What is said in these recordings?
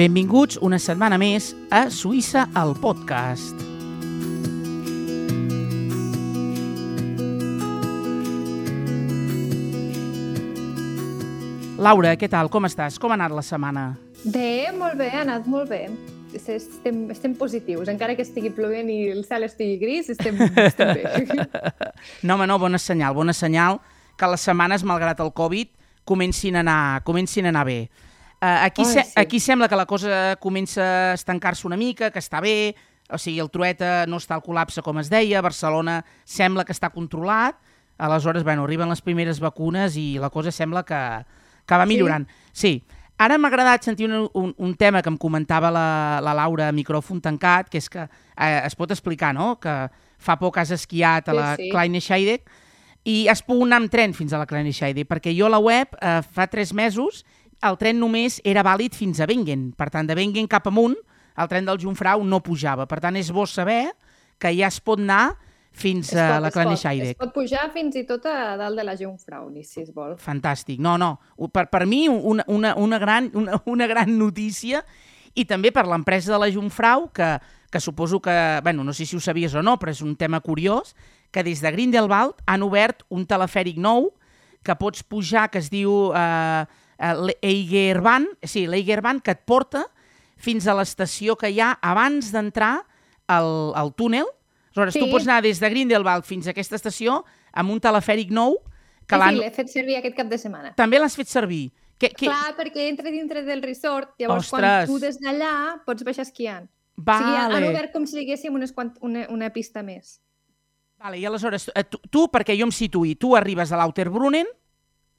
Benvinguts una setmana més a Suïssa al podcast. Laura, què tal? Com estàs? Com ha anat la setmana? Bé, molt bé, ha anat molt bé. Estem, estem positius, encara que estigui plovent i el cel estigui gris, estem, estem bé. No, home, no, bona senyal, bona senyal que les setmanes, malgrat el Covid, comencin a anar, comencin a anar bé. Uh, aquí, Ai, se sí. aquí sembla que la cosa comença a estancar-se una mica, que està bé, o sigui, el Trueta no està al col·lapse com es deia, Barcelona sembla que està controlat, aleshores, bueno, arriben les primeres vacunes i la cosa sembla que, que va Sí? millorant. Sí. Ara m'ha agradat sentir un, un, un tema que em comentava la, la Laura a micròfon tancat, que és que eh, es pot explicar, no?, que fa poc has esquiat a Sí, la sí. Kleine Scheidegg i has pogut anar amb tren fins a la Kleine Scheidegg, perquè jo a la web eh, fa tres mesos el tren només era vàlid fins a Wengen. Per tant, de Wengen cap amunt, el tren del Jungfrau no pujava. Per tant, és bo saber que ja es pot anar fins Es a pot, la es Kleine pot. Es Scheidegg. pot pujar fins i tot a dalt de la Jungfrau, si es vol. Fantàstic. No, no, per, per mi una, una, una, gran, una, una gran notícia i també per l'empresa de la Jungfrau, que, que suposo que, bueno, no sé si ho sabies o no, però és un tema curiós, que des de Grindelwald han obert un telefèric nou que pots pujar, que es diu eh, eh, l'Eigerbahn, sí, l'Eigerbahn, que et porta fins a l'estació que hi ha abans d'entrar al, al túnel. Aleshores, tu Sí. pots anar des de Grindelwald fins a aquesta estació amb un telefèric nou que Sí, sí, l'he fet servir aquest cap de setmana. També l'has fet servir. Que, que... Clar, perquè entra dintre del resort, llavors Ostres. quan tu des d'allà pots baixar esquiant. O sigui, han Vale. obert com si diguéssim unes quant, una, una pista més. vale. I aleshores, eh, tu, tu, perquè jo em situï, tu arribes a l'Auterbrunnen,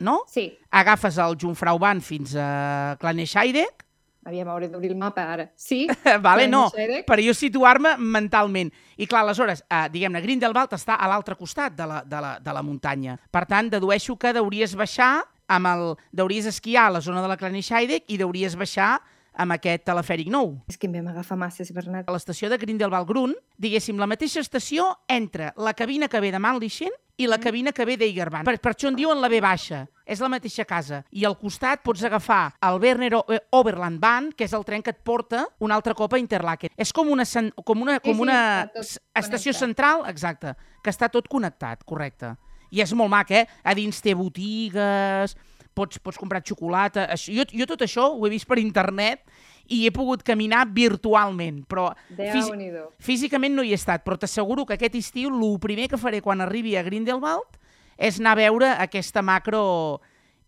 no? Sí, Agafes el Jungfraubahn fins a Klanescheidegg, aviam, hauré d'obrir el mapa ara. Sí, vale, no, per jo situar-me mentalment. I clar, aleshores, eh, diguem-ne, Grindelwald està a l'altre costat de la, de, la, de la muntanya. Per tant, dedueixo que deuries baixar amb el... Deuries esquiar a la zona de la Klanescheidegg i deuries baixar amb aquest telefèric nou. És que em vam agafar masses, Bernat. a l'estació de Grindelwald Grun, diguéssim, la mateixa estació entre la cabina que ve de Mannlichen i la cabina que ve d'Eigerbahn. Per, per això en diuen la B baixa. És la mateixa casa. I al costat pots agafar el Werner O- eh, Oberlandbahn, que és el tren que et porta un altre cop a Interlaken. És com una, com una, Sí, com sí, una està tot s- estació connectat. central, exacte, que està tot connectat, correcte. I és molt mac, eh? A dins té botigues, pots, pots comprar xocolata... Això, jo, jo tot això ho he vist per internet i he pogut caminar virtualment, però fisi físicament no hi he estat, però t'asseguro que aquest estiu el primer que faré quan arribi a Grindelwald és anar a veure aquesta macro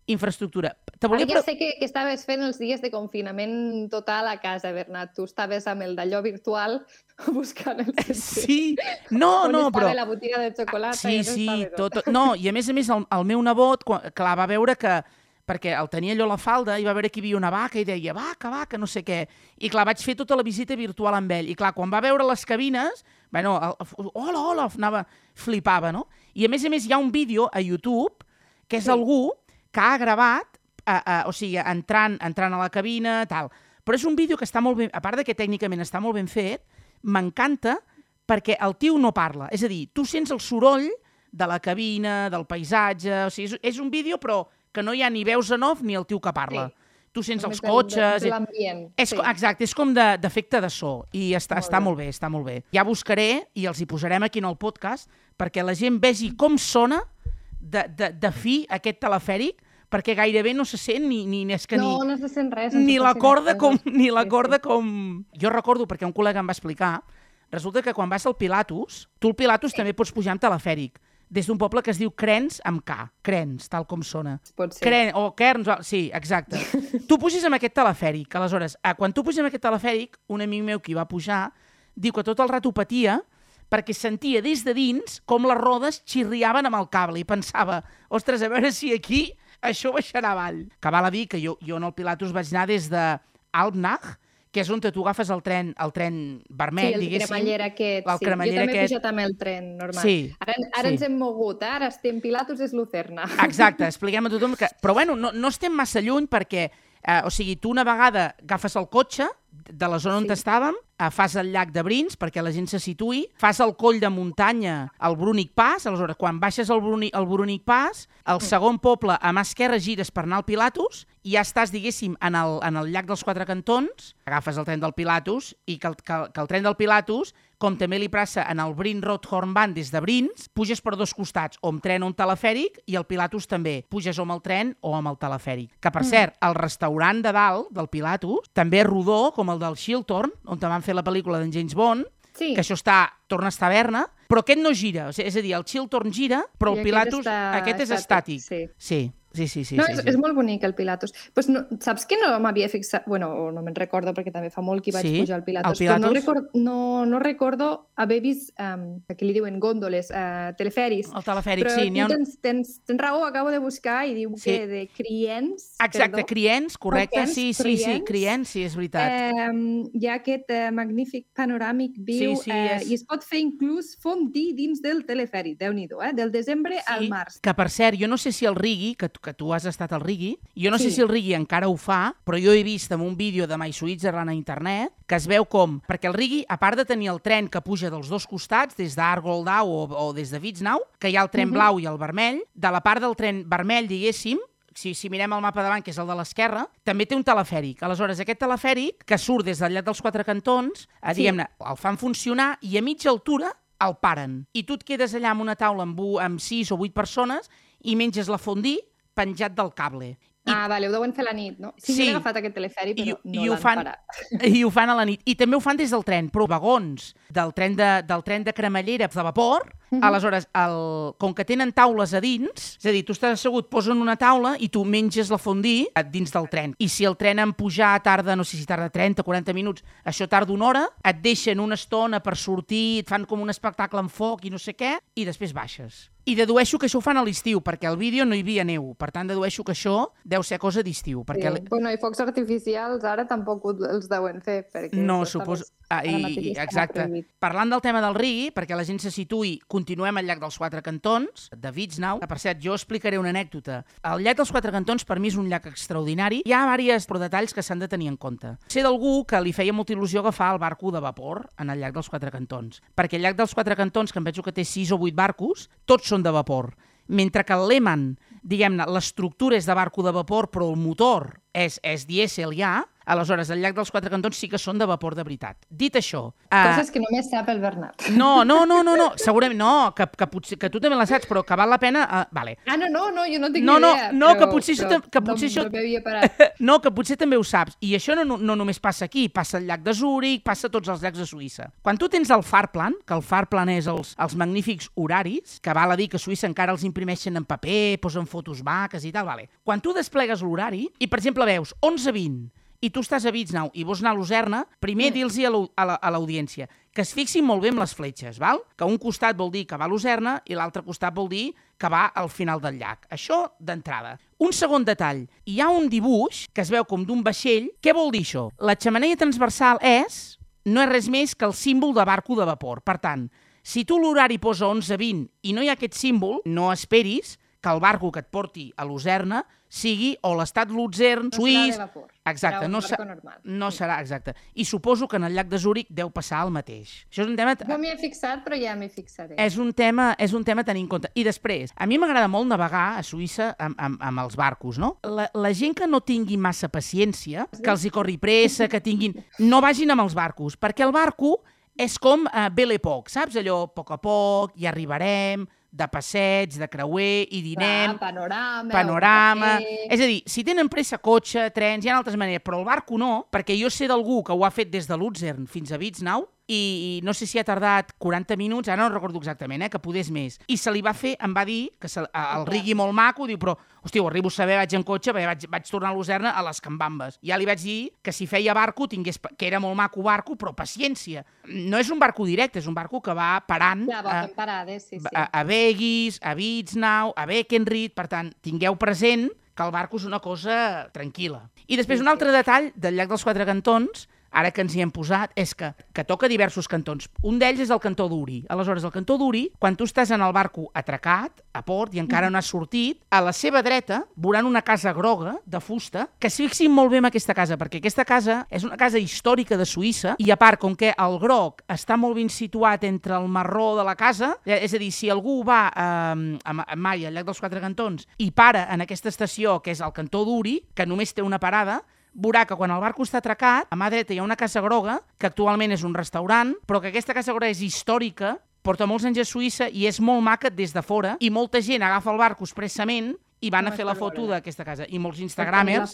infraestructura. Te Ara volia ja sé que, que estaves fent els dies de confinament total a casa, Bernat. Tu estaves amb el d'allò virtual buscant el sentit. Sí, no, On no, però... la botiga de xocolata. Sí, i sí, tot, tot, no, i a més a més el, el meu nebot, quan, clar, va veure que perquè el tenia allò a la falda i va veure que hi havia una vaca i deia vaca, vaca, no sé què. I clar, vaig fer tota la visita virtual amb ell. I clar, quan va veure les cabines, bueno, el, hola, hola, anava, flipava, no? I a més a més hi ha un vídeo a YouTube que és Sí. algú que ha gravat, eh, eh, o sigui, entrant, entrant a la cabina, tal. Però és un vídeo que està molt ben... A part de que tècnicament està molt ben fet, m'encanta perquè el tio no parla. És a dir, tu sents el soroll de la cabina, del paisatge... O sigui, és, és un vídeo però que no hi ha ni veus en off ni el tio que parla. Sí. Tu sents Només els cotxes... de- de. És, sí. Exacte, és com de- d'efecte de, de so i està, Molt està bé. molt bé, està molt bé. Ja buscaré i els hi posarem aquí en el podcast perquè la gent vegi com sona de, de, de fi aquest telefèric perquè gairebé no se sent ni, ni és que no, ni, no se sent res. ni la corda com, ni la Sí, corda sí. com... Jo recordo, perquè un col·lega em va explicar, resulta que quan vas al Pilatus, tu al Pilatus també pots pujar amb telefèric, des d'un poble que es diu Crens amb K, Crens, tal com sona. Pot ser. Cren, o Kerns, o- sí, exacte. tu puges amb aquest telefèric, aleshores, eh, quan tu puges amb aquest telefèric, un amic meu que hi va pujar, diu que tot el rato patia perquè sentia des de dins com les rodes xirriaven amb el cable i pensava, ostres, a veure si aquí això baixarà avall. Que val a dir que jo, jo en el Pilatus vaig anar des de Alpnach, que és on tu agafes el tren, el tren vermell, Sí, el diguéssim. cremeller aquest, el sí. cremeller jo també aquest. he pujat amb el tren normal. Sí, Ara, ara sí. ens hem mogut, eh? ara estem Pilatus és Lucerna. Exacte, expliquem a tothom que... Però bueno, no, no estem massa lluny perquè, eh, o sigui, tu una vegada agafes el cotxe de la zona on Sí. estàvem, eh, fas el llac de Brins perquè la gent se situï, fas el coll de muntanya al Brúnic Pas, aleshores quan baixes el Brúnic, el Brúnic Pas, el segon poble a mà esquerra gires per anar al Pilatus i ja estàs, diguéssim, en el, en el llac dels Quatre Cantons, agafes el tren del Pilatus i que el, que, que el tren del Pilatus com també li passa en el Brin Road Hornbahn des de Brins, puges per dos costats, o amb tren o amb telefèric, i el Pilatus també. Puges o amb el tren o amb el telefèric. Que, per cert, el restaurant de dalt del Pilatus també és rodó, com el del Shilton, on van fer la pel·lícula d'en James Bond, Sí, que això està, torna a estar a Berna, però aquest no gira. És a dir, el Chiltorn gira, però I el aquest Pilatus, està aquest és estàtic, estàtic. sí. Sí, sí, sí. sí, no, sí, és, sí. és molt bonic el Pilatus. Pues no, saps que no m'havia fixat... Bueno, no me'n recordo perquè també fa molt que vaig Sí, pujar al Pilatus. al Però no, record, no, no recordo haver vist, um, que li diuen gòndoles, uh, teleferis. El telefèric, Però sí. tu ha un... tens, tens, tens raó, acabo de buscar i diu Sí. que de Criens... Exacte, perdó, Criens, correcte. Criens, Sí, sí, sí, Criens. Criens, sí, és veritat. Eh, hi ha aquest eh, magnífic panoràmic viu Sí, sí, eh, és- i es pot fer inclús fondí dins del telefèric, déu nhi eh? del desembre al març. Que, per cert, jo no sé si el Rigui, que, que tu has estat al Rigui, jo no sé Sí. si el Rigui encara ho fa, però jo he vist en un vídeo de My Switzerland a internet que es veu com... Perquè el Rigui, a part de tenir el tren que puja dels dos costats, des d'Argoldau o, o des de Witznau, que hi ha el tren Mhm. blau i el vermell, de la part del tren vermell, diguéssim, si, si mirem el mapa davant, que és el de l'esquerra, també té un telefèric. Aleshores, aquest telefèric, que surt des del llac dels Quatre Cantons, eh, Sí. diguem-ne, el fan funcionar i a mitja altura el paren. I tu et quedes allà amb una taula amb, amb sis o vuit persones i menges la fondí penjat del cable. I, Ah, vale, ho deuen fer a la nit, no? Sí, Sí. he agafat aquest telefèric, I- però no i ho fan- parat. I ho fan a la nit. I també ho fan des del tren, però vagons del tren de, del tren de cremallera de vapor, Mhm. aleshores, el, com que tenen taules a dins, és a dir, tu estàs assegut, posen una taula i tu menges la fondí a dins del tren. I si el tren en pujar tarda, no sé si tarda 30, 40 minuts, això tarda una hora, et deixen una estona per sortir, et fan com un espectacle amb foc i no sé què, i després baixes. I dedueixo que això ho fan a l'estiu, perquè al vídeo no hi havia neu. Per tant, dedueixo que això deu ser cosa d'estiu. Perquè Sí. Bueno, i focs artificials ara tampoc els deuen fer, perquè... No, suposo... més- Ah, i, exacte. Parlant del tema del rigui, perquè la gent se situï, continuem al llac dels Quatre Cantons, de Witznau. Que, per cert, jo explicaré una anècdota. El llac dels Quatre Cantons, per mi, és un llac extraordinari. Hi ha diversos detalls que s'han de tenir en compte. Sé d'algú que li feia molta il·lusió agafar el barco de vapor en el llac dels Quatre Cantons. Perquè el llac dels Quatre Cantons, que em penso que té sis o vuit barcos, tots són de vapor. Mentre que el Lehmann, diguem-ne, l'estructura és de barco de vapor, però el motor és, és dièsel ja, aleshores el llac dels Quatre Cantons sí que són de vapor de veritat. Dit això... eh, Coses que només sap el Bernat. no, no, no, no, no, segurament no, que, que, potser, que tu també la saps, però que val la pena... Uh, vale. Ah, no, no, no, jo no tinc No, ni no, idea. no, però, que potser això però te- que potser no, això- No parat. No, que potser també ho saps. I això no, no, no només passa aquí, passa al llac de Zúrich, passa a tots els llacs de Suïssa. Quan tu tens el Farplan, que el Farplan és els, els magnífics horaris, que val a dir que a Suïssa encara els imprimeixen en paper, posen fotos maques i tal, vale. Quan tu desplegues l'horari i, per exemple, veus 11.20 i tu estàs a Witznau i vols anar a Lucerna, primer Mm. dir-los a l'au- a la- a l'audiència que es fixin molt bé amb les fletxes, val? que un costat vol dir que va a Lucerna i l'altre costat vol dir que va al final del llac. Això d'entrada. Un segon detall. Hi ha un dibuix que es veu com d'un vaixell. Què vol dir això? La xemeneia transversal és no és res més que el símbol de barco de vapor. Per tant, si tu l'horari posa 11.20 i no hi ha aquest símbol, no esperis que el barco que et porti a Lucerna sigui o l'estat Luzern, No serà suís... de vapor. Exacte, Serà no, sa- normal. no Sí. serà, exacte. I suposo que en el llac de Zúrich deu passar el mateix. Això és un tema... No m'hi he fixat, però ja m'hi fixaré. És un, tema, és un tema a tenir en compte. I després, a mi m'agrada molt navegar a Suïssa amb, amb, amb els barcos, no? La, la gent que no tingui massa paciència, que els hi corri pressa, que tinguin... No vagin amb els barcos, perquè el barco és com uh, belle poc, saps? Allò, a poc a poc, hi arribarem, de passeig, de creuer, i dinem... Clar, panorama, panorama... És a dir, si tenen pressa cotxe, trens, hi ha altres maneres, però el barco no, perquè jo sé d'algú que ho ha fet des de Luzern fins a Witznau, i, no sé si ha tardat 40 minuts, ara no recordo exactament, eh, que podés més. I se li va fer, em va dir, que se, a- el rigui molt maco, diu, però, hòstia, ho arribo a saber, vaig en cotxe, perquè vaig, vaig tornar a Lucerna a les Cambambes. Ja li vaig dir que si feia barco, tingués, que era molt maco barco, però paciència. No és un barco directe, és un barco que va parant Ja, va a, fent parades, sí, sí. a, a Vegas, a Witznau, a Beckenried, per tant, tingueu present que el barco és una cosa tranquil·la. I després Sí, un altre detall del llac dels Quatre Cantons, ara que ens hi hem posat, és que, que toca diversos cantons. Un d'ells és el cantó d'Uri. Aleshores, el cantó d'Uri, quan tu estàs en el barco atracat, a port, i encara no has sortit, a la seva dreta veuran una casa groga, de fusta, que es fixin molt bé en aquesta casa, perquè aquesta casa és una casa històrica de Suïssa, i a part, com que el groc està molt ben situat entre el marró de la casa, eh, és a dir, si algú va eh, a Mai, al llac dels Quatre Cantons, i para en aquesta estació, que és el cantó d'Uri, que només té una parada, veurà que quan el barco està atracat, a mà dreta hi ha una casa groga, que actualment és un restaurant, però que aquesta casa groga és històrica, porta molts anys a Suïssa i és molt maca des de fora, i molta gent agafa el barco expressament i van a fer la foto d'aquesta casa. I molts instagramers...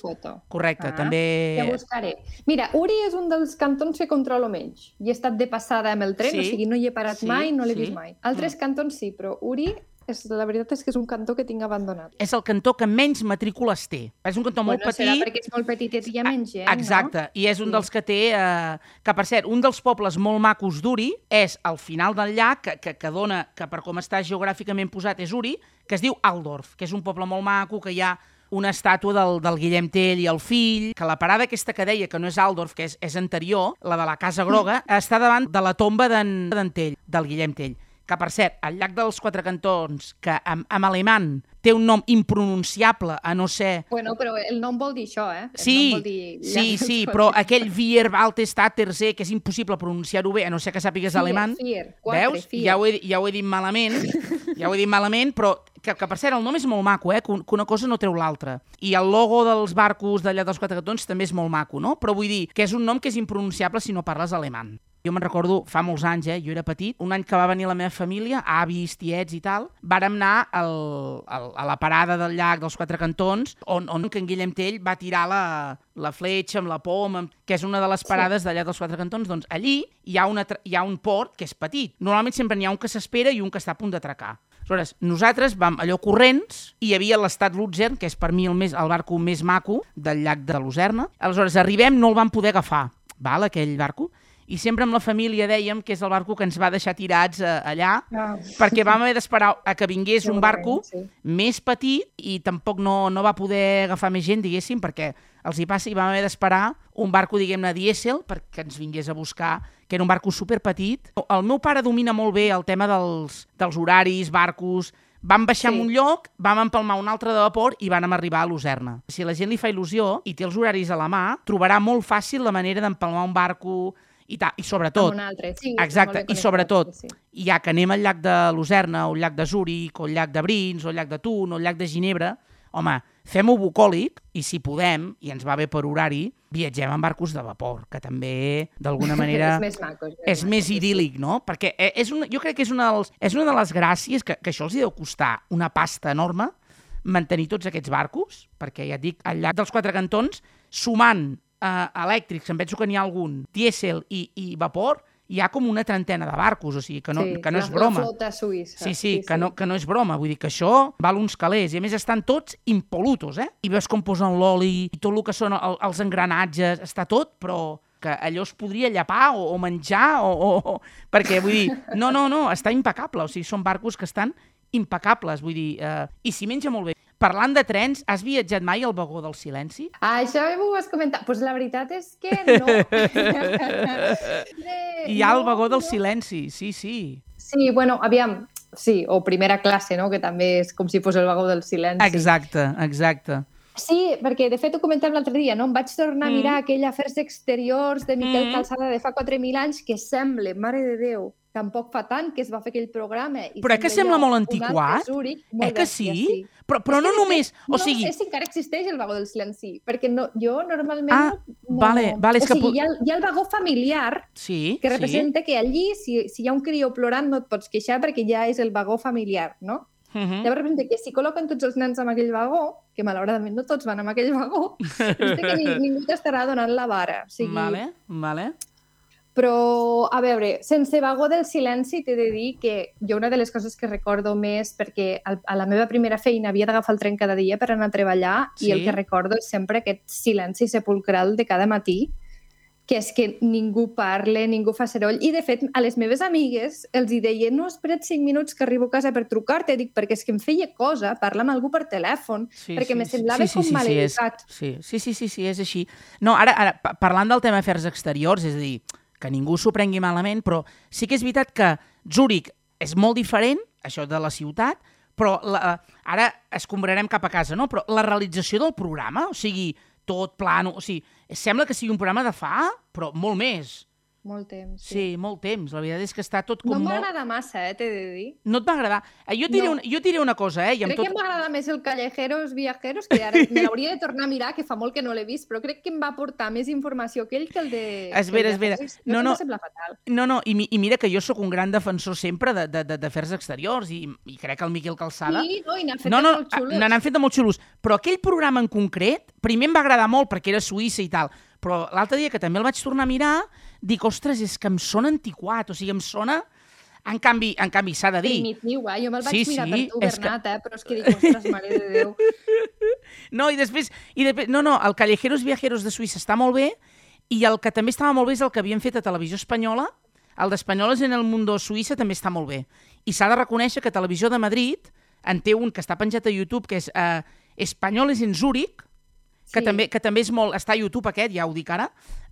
Correcte, ah, també... Ja buscaré. Mira, Uri és un dels cantons que controlo menys. I he estat de passada amb el tren, sí, o sigui, no hi he parat sí, mai, no l'he sí. vist mai. Altres mm. cantons sí, però Uri és, la veritat és que és un cantó que tinc abandonat. És el cantó que menys matrícules té. És un cantó molt bueno, petit. Serà perquè és molt petit i hi ha menys gent, Exacte, no? i és un sí. dels que té... Eh, que, per cert, un dels pobles molt macos d'Uri és al final del llac, que, que, que dona, que per com està geogràficament posat és Uri, que es diu Aldorf, que és un poble molt maco, que hi ha una estàtua del, del Guillem Tell i el fill, que la parada aquesta que deia, que no és Aldorf, que és, és anterior, la de la Casa Groga, mm. està davant de la tomba d'en Tell, del Guillem Tell que per cert, el llac dels Quatre Cantons, que en, en alemany té un nom impronunciable, a no ser... Bueno, però el nom vol dir això, eh? El sí, vol dir sí, sí, però aquell Vier, Waltestaterse, que és impossible pronunciar-ho bé, a no ser que sàpigues fier, alemany. Fier, quatre, Veus? Fier. Ja ho, he, ja ho he dit malament, ja ho he dit malament, però que, que per cert, el nom és molt maco, eh? que, que una cosa no treu l'altra. I el logo dels barcos d'allà dels Quatre Cantons també és molt maco, no? Però vull dir que és un nom que és impronunciable si no parles alemany. Jo me'n recordo, fa molts anys, eh? jo era petit, un any que va venir la meva família, avis, tiets i tal, vàrem anar al, al, a la parada del llac dels Quatre Cantons, on, on en Guillem Tell va tirar la, la fletxa amb la poma, que és una de les parades sí. d'allà dels Quatre Cantons, doncs allí hi ha, una, hi ha un port que és petit. Normalment sempre n'hi ha un que s'espera i un que està a punt d'atracar. Aleshores, nosaltres vam allò corrents i hi havia l'estat Luzern, que és per mi el, més, el barco més maco del llac de Lucerna. Aleshores, arribem, no el vam poder agafar, val, aquell barco, i sempre amb la família dèiem que és el barco que ens va deixar tirats eh, allà, oh. perquè vam haver d'esperar a que vingués un barco sí. més petit i tampoc no, no va poder agafar més gent, diguéssim, perquè els hi passa i vam haver d'esperar un barco, diguem-ne, dièsel perquè ens vingués a buscar, que era un barco superpetit. El meu pare domina molt bé el tema dels, dels horaris, barcos, Vam baixar sí. en un lloc, vam empalmar un altre de vapor i vam arribar a Lucerna. Si la gent li fa il·lusió i té els horaris a la mà, trobarà molt fàcil la manera d'empalmar un barco i, ta, i sobretot... un altre, sí. Exacte, i sobretot, sí. ja que anem al llac de Lucerna, o al llac de Zúrich, o al llac de Brins, o al llac de Thun, o al llac de Ginebra, home, fem-ho bucòlic i si podem, i ens va bé per horari, viatgem en barcos de vapor, que també d'alguna manera és més maco. És és més idíl·lic, no? Perquè eh, és una, jo crec que és una, dels, és una de les gràcies que, que això els hi deu costar una pasta enorme mantenir tots aquests barcos, perquè ja et dic, al llac dels Quatre Cantons, sumant eh, elèctrics, em penso que n'hi ha algun, dièsel i, i vapor, hi ha com una trentena de barcos, o sigui, que no, sí, que no és broma. La flota suïssa. Sí, sí, sí, que, sí. No, que no és broma, vull dir que això val uns calés, i a més estan tots impolutos, eh? I veus com posen l'oli, i tot el que són el, els engranatges, està tot, però que allò es podria llapar o, o menjar, o, o, o, perquè vull dir, no, no, no, està impecable, o sigui, són barcos que estan impecables, vull dir, eh, i s'hi menja molt bé. Parlant de trens, has viatjat mai al vagó del silenci? Ah, això m'ho has comentat. Doncs pues la veritat és que no. Hi ha el vagó del silenci, sí, sí. Sí, bueno, aviam, sí, o primera classe, no?, que també és com si fos el vagó del silenci. Exacte, exacte. Sí, perquè de fet ho comentàvem l'altre dia, no? Em vaig tornar mm. a mirar aquell Afers Exteriors de Miquel mm. Calçada de fa 4.000 anys que sembla, mare de Déu, tampoc fa tant que es va fer aquell programa. I però eh que sembla molt antiquat? Zurich, molt eh que sí? sí? Però, però no només... O no sigui... sé si encara existeix el vagó del silenci, perquè no, jo normalment... Ah, no, vale, vale. És o sigui, que... hi, ha, hi ha el vagó familiar, sí, que representa sí. que allí, si, si hi ha un crió plorant, no et pots queixar perquè ja és el vagó familiar, no? Uh -huh. Llavors representa que si col·loquen tots els nens en aquell vagó, que malauradament no tots van amb aquell vagó, que ningú t'estarà donant la vara. O sigui, vale, vale. Però, a veure, sense vagó del silenci t'he de dir que jo una de les coses que recordo més, perquè a la meva primera feina havia d'agafar el tren cada dia per anar a treballar sí. i el que recordo és sempre aquest silenci sepulcral de cada matí que és que ningú parla, ningú fa seroll. I, de fet, a les meves amigues els hi deia no, espera't cinc minuts que arribo a casa per trucar-te. Dic, perquè és que em feia cosa parlar amb algú per telèfon, Sí, perquè sí, me semblava sí, sí, com sí, sí, és, maleducat. sí, sí, sí, sí, és així. No, ara, ara pa- parlant del tema afers exteriors, és a dir, que ningú s'ho prengui malament, però sí que és veritat que Zúrich és molt diferent, això de la ciutat, però la, ara es comprarem cap a casa, no? Però la realització del programa, o sigui, tot plano, o sigui, sembla que sigui un programa de fa, però molt més. Molt temps, Sí, sí. molt temps. La veritat és que està tot com No molt... massa, eh, t'he de dir. No et va agradar? Eh, Jo et diré, No. una, jo et diré una cosa, eh? I Crec tot... que m'agrada més el Callejeros Viajeros, que ara me l'hauria de tornar a mirar, que fa molt que no l'he vist, però crec que em va aportar més informació que ell que el de... Que el de. Afers. No, no. Em sembla fatal. No, no, i, mi- i mira que jo sóc un gran defensor sempre de- de- de- d'afers exteriors i, i crec que el Miquel Calçada... Sí, no, i n'ha fet no, no, molt xulos. n'han fet de molt xulos. Però aquell programa en concret, primer em va agradar molt perquè era Suïssa i tal, però l'altre dia que també el vaig tornar a mirar, dic, ostres, és que em sona antiquat, o sigui, em sona... En canvi, en canvi s'ha de dir... Primitiu, eh? Jo me'l vaig Sí, mirar sí, per tu, és que- Bernat, eh? Però és que dic, ostres, mare de Déu. No, i després, i després... No, no, el Callejeros Viajeros de Suïssa està molt bé i el que també estava molt bé és el que havien fet a Televisió Espanyola, el d'Espanyoles en el Mundo Suïssa també està molt bé. I s'ha de reconèixer que Televisió de Madrid en té un que està penjat a YouTube, que és uh, Espanyoles en Zúrich, que, Sí. també, que també és molt... Està a YouTube aquest, ja ho dic ara,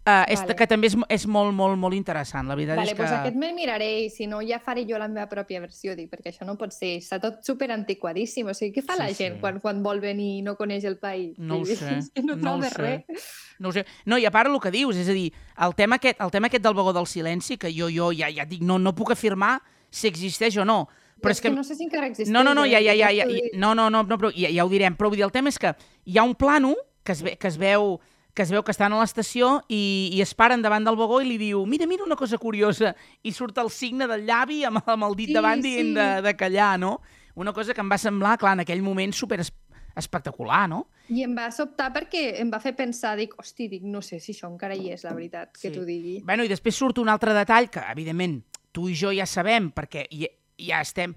uh, és, Vale. que també és, és molt, molt, molt interessant. La veritat Vale, és que... doncs aquest me'l miraré i si no ja faré jo la meva pròpia versió, dic, perquè això no pot ser, està tot super antiquadíssim, o sigui, què fa Sí, la gent sí. quan, quan vol venir i no coneix el país? No ho sé, no, no ho sé. res. No, ho sé. no, i a part el que dius, és a dir, el tema aquest, el tema aquest del vagó del silenci, que jo, jo ja, ja dic, no, no puc afirmar si existeix o no, però és que... no sé si encara existeix. No, no, no, eh, ja, ja, ja, ja, no, no, no, no però ja, ja ho direm, però vull dir, el tema és que hi ha un plano que es, ve, que es veu que es veu que estan a l'estació i, i es paren davant del vagó i li diu mira, mira una cosa curiosa, i surt el signe del llavi amb, amb el dit Sí, davant dient sí. de, de callar, no? Una cosa que em va semblar, clar, en aquell moment super es- espectacular, no? I em va sobtar perquè em va fer pensar, dic, hosti, dic, no sé si això encara hi és, la veritat, que Sí. t'ho digui. Bueno, i després surt un altre detall que, evidentment, tu i jo ja sabem, perquè ja, ja estem...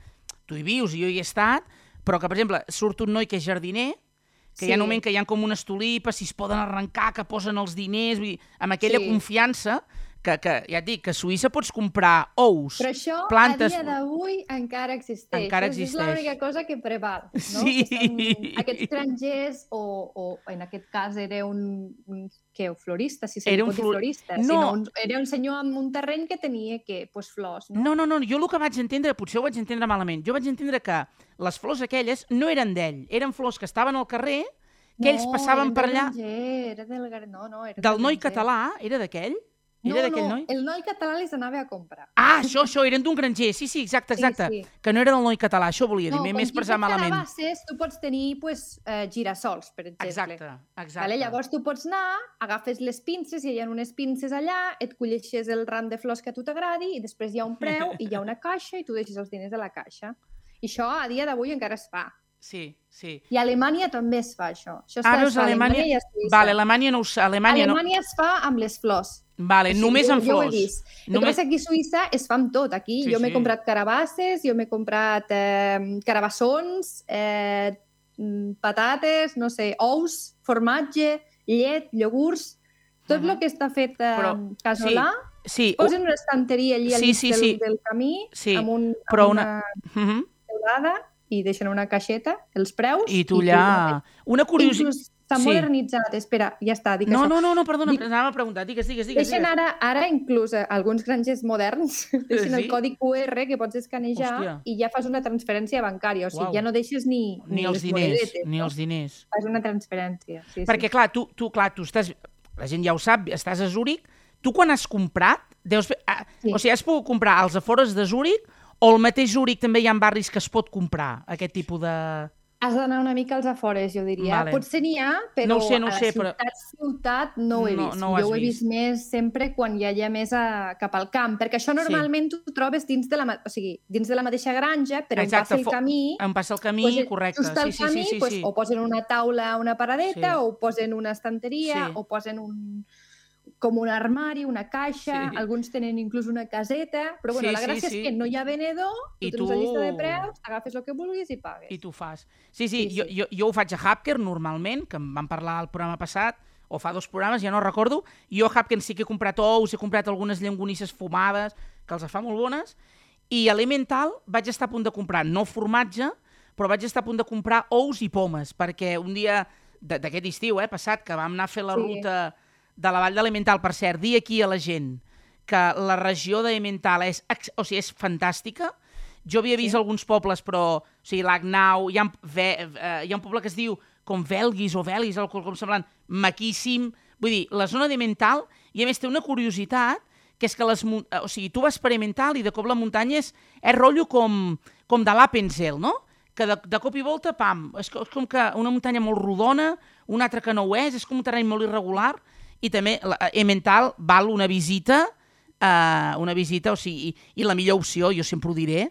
Tu hi vius i jo hi he estat, però que, per exemple, surt un noi que és jardiner, que hi ha Sí. un moment que hi ha com unes tulipes, si es poden arrencar, que posen els diners, vull dir, amb aquella Sí. confiança que, que, ja et dic, que a Suïssa pots comprar ous, Però això, plantes... a dia d'avui, encara existeix. Encara existeix. És l'única cosa que preval, no? Sí. Que són aquests grangers, o, o en aquest cas era un, un què, un florista, si se Era un flor- florista. No. Sinó un, era un senyor amb un terreny que tenia, què, pues, flors, no? No, no, no, jo el que vaig entendre, potser ho vaig entendre malament, jo vaig entendre que les flors aquelles no eren d'ell, eren flors que estaven al carrer, que ells No, passaven eren per del allà, Granger, era del, no, no, era del noi granger. català, era d'aquell? Era No, d'aquell no, noi? el noi català les anava a comprar. Ah, això, això, eren d'un granger, sí, sí, exacte, Sí, exacte. sí. Que no era del noi català, això volia dir, No, m'he com expressat té malament. carabasses, tu pots tenir pues, eh, girassols, per exemple. Exacte, exacte. Vale? Llavors tu pots anar, agafes les pinces, i hi ha unes pinces allà, et colleixes el ram de flors que a tu t'agradi, i després hi ha un preu, i hi ha una caixa, i tu deixes els diners a la caixa. I això a dia d'avui encara es fa. Sí, sí. I a Alemanya també es fa això. Això es Ah, fa, veus, es fa a Alemanya... i. Vale, Alemanya no ho sé, Alemanya, Alemanya es fa amb les flors. no... Vale, O sigui, només jo, amb Jo ho he flors. vist. El que Només... passa aquí a Suïssa es fa amb tot. Aquí Sí, jo m'he sí. comprat carabasses, jo m'he comprat eh, carabassons, eh, mm, patates, no sé, ous, formatge, llet, iogurts, tot Mhm. el que està fet eh, Però, casolà, Sí, posen una estanteria allí al Sí, mig sí, del, sí. del camí Sí, amb, un, però amb una- una uh -huh. I deixen una caixeta, els preus... i tu allà... Una curiositat... S'ha Sí. modernitzat. Espera, ja està, dic No, això. no, no, no, perdona, Dic- anava a preguntar, digues, digues, digues. Deixen ara, ara inclús eh, alguns grangers moderns, deixen Sí? el codi QR que pots escanejar Hòstia. i ja fas una transferència bancària. O sigui, Uau. ja no deixes ni, Ni els les diners, ni els diners. Fas una transferència. Sí, Perquè, clar, tu, tu, clar, tu estàs... La gent ja ho sap, estàs a Zúrich. Tu, quan has comprat, deus... fer- ah, Sí. O sigui, has pogut comprar als afores de Zúrich o al mateix Zúrich també hi ha barris que es pot comprar aquest tipus de... Has d'anar una mica als afores, jo diria. Vale. Potser n'hi ha, però No ho sé, no ho a la sé, però- ciutat, ciutat no ho he No- vist. no ho has jo ho he vist. vist més sempre quan hi ha ja més a, cap al camp, perquè això normalment tu ho trobes dins de la, o sigui, dins de la mateixa granja, però Exacte, on passa el camí... Em passa el camí, pues, correcte. Just al Sí, sí, camí, sí, sí, pues, sí. o posen una taula, una paradeta, Sí. o posen una estanteria, Sí. o posen un com un armari, una caixa, Sí. alguns tenen inclús una caseta, però bueno, Sí, la sí, gràcia sí. és que no hi ha venedor, tu I tens la llista de tu- preus, agafes el que vulguis i pagues. I tu fas. Sí, sí, Sí, jo, sí. jo, jo ho faig a Hapker normalment, que em van parlar al programa passat, o fa dos programes, ja no recordo. Jo a Hapkins sí que he comprat ous, he comprat algunes llengonisses fumades, que els fa molt bones, i a Elemental vaig estar a punt de comprar, no formatge, però vaig estar a punt de comprar ous i pomes, perquè un dia d'aquest estiu, eh, passat, que vam anar a fer la sí. ruta de la Vall d'Elemental, per cert, dir aquí a la gent que la regió d'Elemental és, o sigui, és fantàstica, jo havia vist sí. alguns pobles, però... O sigui, l'Agnau, hi, ha, ve, eh, hi ha un poble que es diu com Velguis o Velis, o com semblant, maquíssim. Vull dir, la zona de Mental, i a més té una curiositat, que és que les, o sigui, tu vas per Mental i de cop la muntanya és, és rotllo com, com de l'Appenzell, no? Que de, de cop i volta, pam, és, és com que una muntanya molt rodona, una altra que no ho és, és com un terreny molt irregular, i també la, Emmental val una visita, eh, una visita, o sigui, i, i la millor opció, jo sempre ho diré,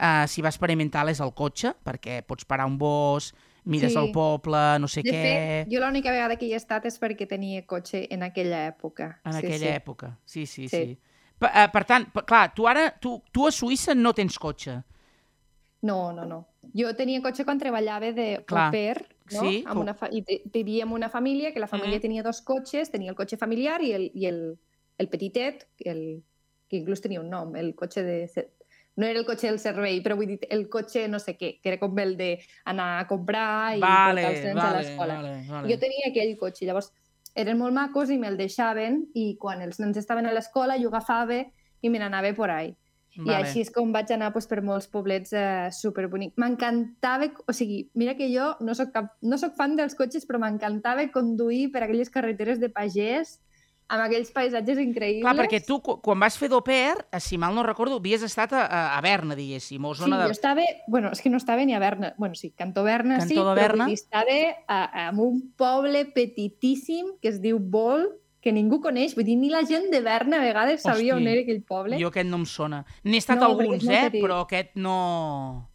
Uh, si vas per Emmental és el cotxe, perquè pots parar un bosc, mires sí. el poble, no sé de què... Fet, jo l'única vegada que hi he estat és perquè tenia cotxe en aquella època. En sí, aquella sí. època, sí, sí, sí. sí. Per, uh, per tant, per, clar, tu ara, tu, tu a Suïssa no tens cotxe. No, no, no. Jo tenia cotxe quan treballava de clar. au pair, no? Sí, amb una fa... I vivia en una família, que la família mm. tenia dos cotxes, tenia el cotxe familiar i el, i el, el petitet, el, que inclús tenia un nom, el cotxe de no era el cotxe del servei, però vull dir, el cotxe no sé què, que era com el d'anar a comprar i vale, portar els nens vale, a l'escola. Vale, vale. Jo tenia aquell cotxe, llavors eren molt macos i me'l deixaven i quan els nens estaven a l'escola jo agafava i me n'anava por ahí. Vale. I així és com vaig anar pues, per molts poblets eh, superbonics. M'encantava, o sigui, mira que jo no soc, cap, no soc fan dels cotxes, però m'encantava conduir per aquelles carreteres de pagès amb aquells paisatges increïbles. Clar, perquè tu, quan vas fer d'Oper, eh, si mal no recordo, havies estat a, a Berna, diguéssim, o zona sí, de... jo estava... Bueno, és que no estava ni a Berna. Bueno, sí, Cantó Berna Cantó sí, Berna. però estava a, a un poble petitíssim que es diu Bol, que ningú coneix. Vull dir, ni la gent de Berna a vegades sabia Hosti, on era aquell poble. Jo aquest no em sona. N'he estat No, alguns, eh? petit. Però aquest no...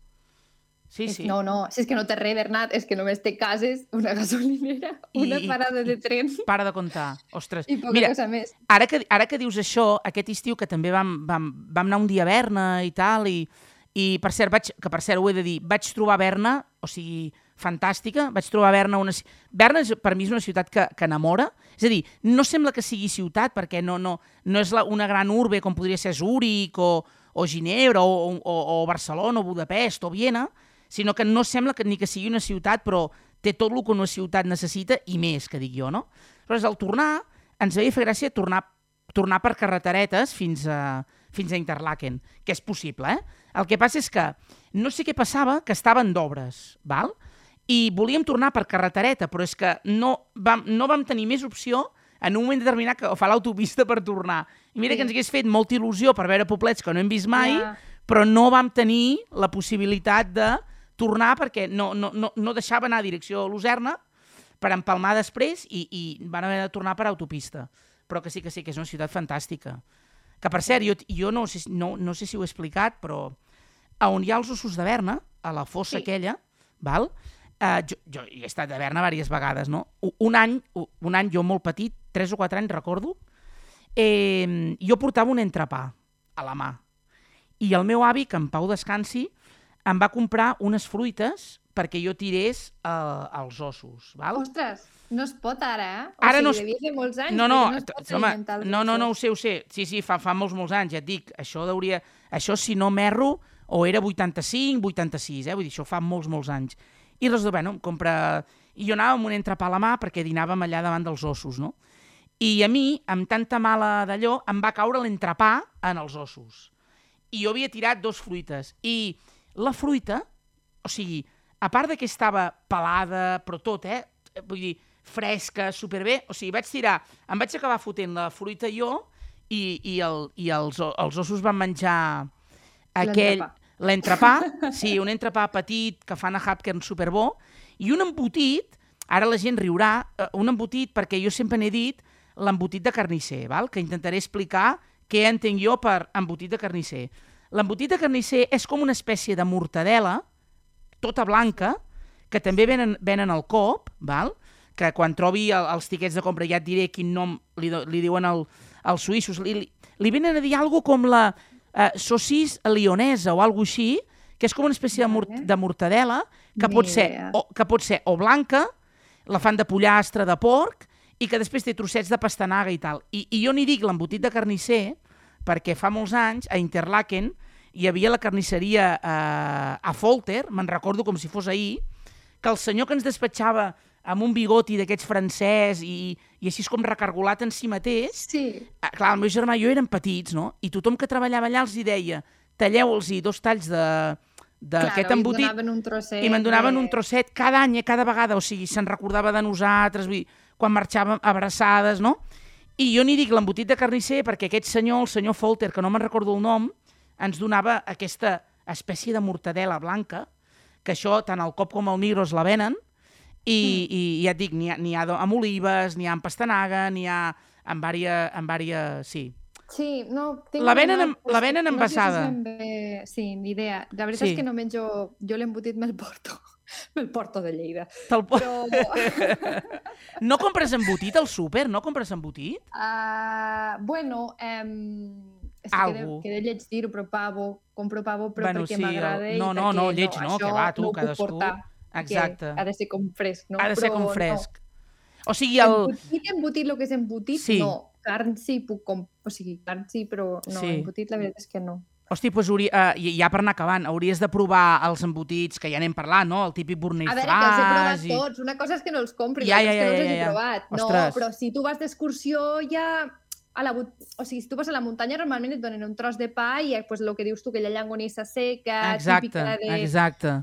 Sí, És- sí. No, no, si és que no té res, Bernat, és que només té cases, una gasolinera, I- una i- parada de tren Para de comptar. Ostres. i poca Mira, cosa més. ara que, ara que dius això, aquest estiu que també vam, vam, vam anar un dia a Berna i tal, i, i per cert, vaig, que per cert ho he de dir, vaig trobar Berna, o sigui, fantàstica, vaig trobar Berna una... Berna és, per mi és una ciutat que, que enamora, és a dir, no sembla que sigui ciutat, perquè no, no, no és la, una gran urbe com podria ser Zúrich o, o Ginebra o, o, o Barcelona o Budapest o Viena, sinó que no sembla que, ni que sigui una ciutat, però té tot el que una ciutat necessita i més, que dic jo, no? Aleshores, al tornar, ens veia fer gràcia tornar, tornar per carreteretes fins a, fins a Interlaken, que és possible, eh? El que passa és que no sé què passava, que estaven d'obres, val? I volíem tornar per carretereta, però és que no vam, no vam tenir més opció en un moment determinat que fa l'autopista per tornar. I mira Sí. que ens hagués fet molta il·lusió per veure poblets que no hem vist mai, Ja. però no vam tenir la possibilitat de tornar perquè no, no, no, no deixava anar a direcció a Lucerna per empalmar després i, i van haver de tornar per autopista. Però que sí que sí, que és una ciutat fantàstica. Que, per cert, jo, jo no, sé, no, no sé si ho he explicat, però a on hi ha els ossos de Berna, a la fossa Sí. aquella, val? Uh, jo, jo he estat a Berna diverses vegades, no? Un any, un any jo molt petit, 3 o 4 anys recordo, eh, jo portava un entrepà a la mà. I el meu avi, que en pau descansi, em va comprar unes fruites perquè jo tirés uh, els ossos. Val? Ostres, no es pot ara, eh? O Ara sigui, no es- devia fer molts anys, No, no, no es pot home, no, no, no ho sé, ho sé. Sí, sí, fa, fa molts, molts anys, ja et dic. Això hauria... Això, si no m'erro, o era 85, 86, eh? Vull dir, això fa molts, molts anys. I res de, bueno, em compra... I jo anava amb un entrepà a la mà perquè dinàvem allà davant dels ossos, no? I a mi, amb tanta mala d'allò, em va caure l'entrepà en els ossos. I jo havia tirat dos fruites. I la fruita, o sigui, a part de que estava pelada, però tot, eh? Vull dir, fresca, superbé. O sigui, vaig tirar, em vaig acabar fotent la fruita jo i, i, el, i els, els ossos van menjar aquell... L'entrepà. Sí, un entrepà petit que fan a Hapkern superbó, i un embotit, ara la gent riurà, eh, un embotit, perquè jo sempre n'he dit l'embotit de carnisser, val? que intentaré explicar què entenc jo per embotit de carnisser. L'embotit de carnisser és com una espècie de mortadela, tota blanca, que també venen, venen al cop, val? que quan trobi el, els tiquets de compra ja et diré quin nom li, li diuen al, als suïssos. Li, li, li venen a dir alguna com la eh, saucís lionesa o alguna així, que és com una espècie de, mort, de mortadela que pot, ser, o, que pot ser o blanca, la fan de pollastre, de porc, i que després té trossets de pastanaga i tal. I, i jo n'hi dic l'embotit de carnisser perquè fa molts anys a Interlaken hi havia la carnisseria eh, a Folter, me'n recordo com si fos ahir, que el senyor que ens despatxava amb un bigoti d'aquests francès i, i així com recargolat en si mateix, Sí. eh, clar, el meu germà i jo érem petits, no? I tothom que treballava allà els hi deia talleu-los dos talls de d'aquest Claro, i embotit donaven un trosset. i me'n donaven de- un trosset cada any, eh, cada vegada, o sigui, se'n recordava de nosaltres, vull dir, quan marxàvem abraçades, no? I jo n'hi dic l'embotit de carnisser perquè aquest senyor, el senyor Folter, que no me'n recordo el nom, ens donava aquesta espècie de mortadela blanca, que això tant al cop com al Migros la venen, i, mm. i ja et dic, n'hi ha, ha amb olives, n'hi ha amb pastanaga, n'hi ha amb vària, amb vària, sí. Sí, no... Tinc La una venen però la venen no sé si envasada. bé- Sí, ni idea. La veritat Sí. és que no menjo... Jo l'embotit me'l porto. me'l porto de Lleida. Te'l po- Però... No compres embotit al súper? No compres embotit? Uh, bueno, um, és que Algo. queda, queda lleig dir-ho, però pavo, compro pavo, però Bueno, perquè sí, m'agrada no, no, no, lleig no, això que va, tu, no cadascú. portar, Exacte. Ha de ser com fresc, no? Ha de ser Però com no. fresc. O sigui, el... Embotit, embotit, el que és embotit, Sí. no. Carn sí, puc com... O sigui, carn sí, però no, Sí. embotit la veritat és que no. Hosti, doncs hauria, uh, ja per anar acabant, hauries de provar els embotits, que ja n'hem parlat, no? El típic Bornell A veure, que els he provat i... tots. Una cosa és que no els compri, Ja, ja, ja, que no els ja, ja. provat. No, Ostres. però si tu vas d'excursió ja... A la, o sigui, si tu vas a la muntanya, normalment et donen un tros de pa i pues, el que dius tu, aquella llangonissa seca, Exacte, típica de, exacte.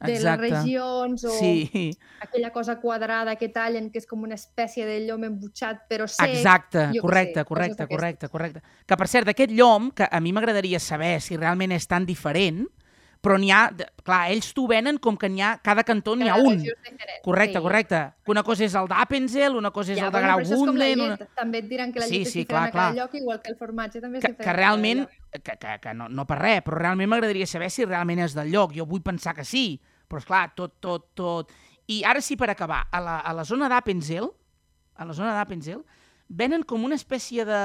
De les Exacte. regions, o Sí, aquella cosa quadrada que tallen, que és com una espècie de llom embutxat, però sec. exacte, jo correcte, sé, correcte, correcte, correcte. Que, per cert, d'aquest llom, que a mi m'agradaria saber si realment és tan diferent, però n'hi ha... Clar, ells t'ho venen com que n'hi ha... Cada cantó n'hi ha Cada un. Correcte, sí. correcte. Que una cosa és el d'Appenzell, una cosa és Ja, el de llet. Una... També et diran que la Sí, llet és sí, diferent a clar, cada clar. lloc, igual que el formatge també és que, diferent que a cada realment, que, que, que no, no per res, però realment m'agradaria saber si realment és del lloc. Jo vull pensar que sí, però és clar, tot, tot, tot... I ara sí, per acabar, a la, a la zona d'Appenzell, a la zona d'Appenzell, venen com una espècie de,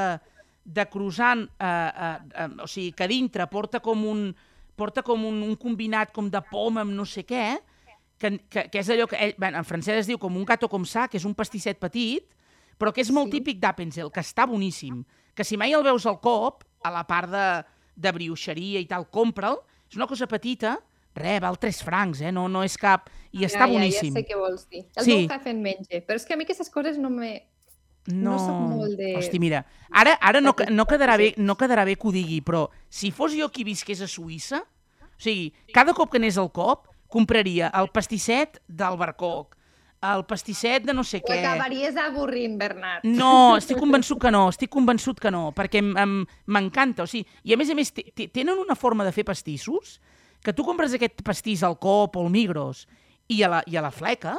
de croissant, eh, eh, eh, o sigui, que dintre porta com un, porta com un, un combinat com de poma amb no sé què, que, que, que és allò que ell, ben, en francès es diu com un gato com sa, que és un pastisset petit, però que és molt Sí. típic d'Appenzell, que està boníssim. Que si mai el veus al cop, a la part de, de brioixeria i tal, compra'l. És una cosa petita, re, val 3 francs, eh? No, no és cap... I està ja, boníssim. Ja, ja sé què vols dir. El Sí. meu jefe en menja, però és que a mi aquestes coses no me... No, no soc molt de- Hosti, mira, ara, ara no, no, quedarà bé, no quedarà bé que ho digui, però si fos jo qui visqués a Suïssa, o sigui, cada cop que anés al cop, compraria el pastisset del barcoc, el pastisset de no sé Ho què... acabaries avorrint, Bernat. No, estic convençut que no, estic convençut que no, perquè m'encanta, o sigui, i a més a més te- te- tenen una forma de fer pastissos que tu compres aquest pastís al Coop o al Migros i a la, i a la fleca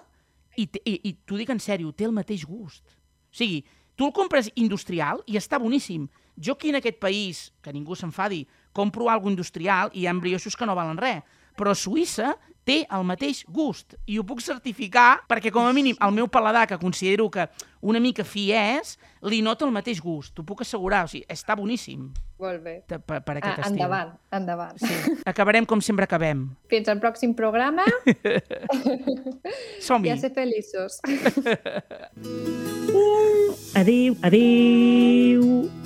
i, i, i t'ho dic en sèrio, té el mateix gust. O sigui, tu el compres industrial i està boníssim. Jo aquí en aquest país, que ningú s'enfadi, compro algo industrial i hi ha brioixos que no valen res, però a Suïssa té el mateix gust i ho puc certificar perquè com a mínim el meu paladar, que considero que una mica fi és, li nota el mateix gust, t'ho puc assegurar, o sigui, està boníssim Molt bé. per, per Ah, aquest estil. endavant, endavant. Sí. Acabarem com sempre acabem. Fins al pròxim programa Som-hi. i a ser feliços. Adéu, adéu.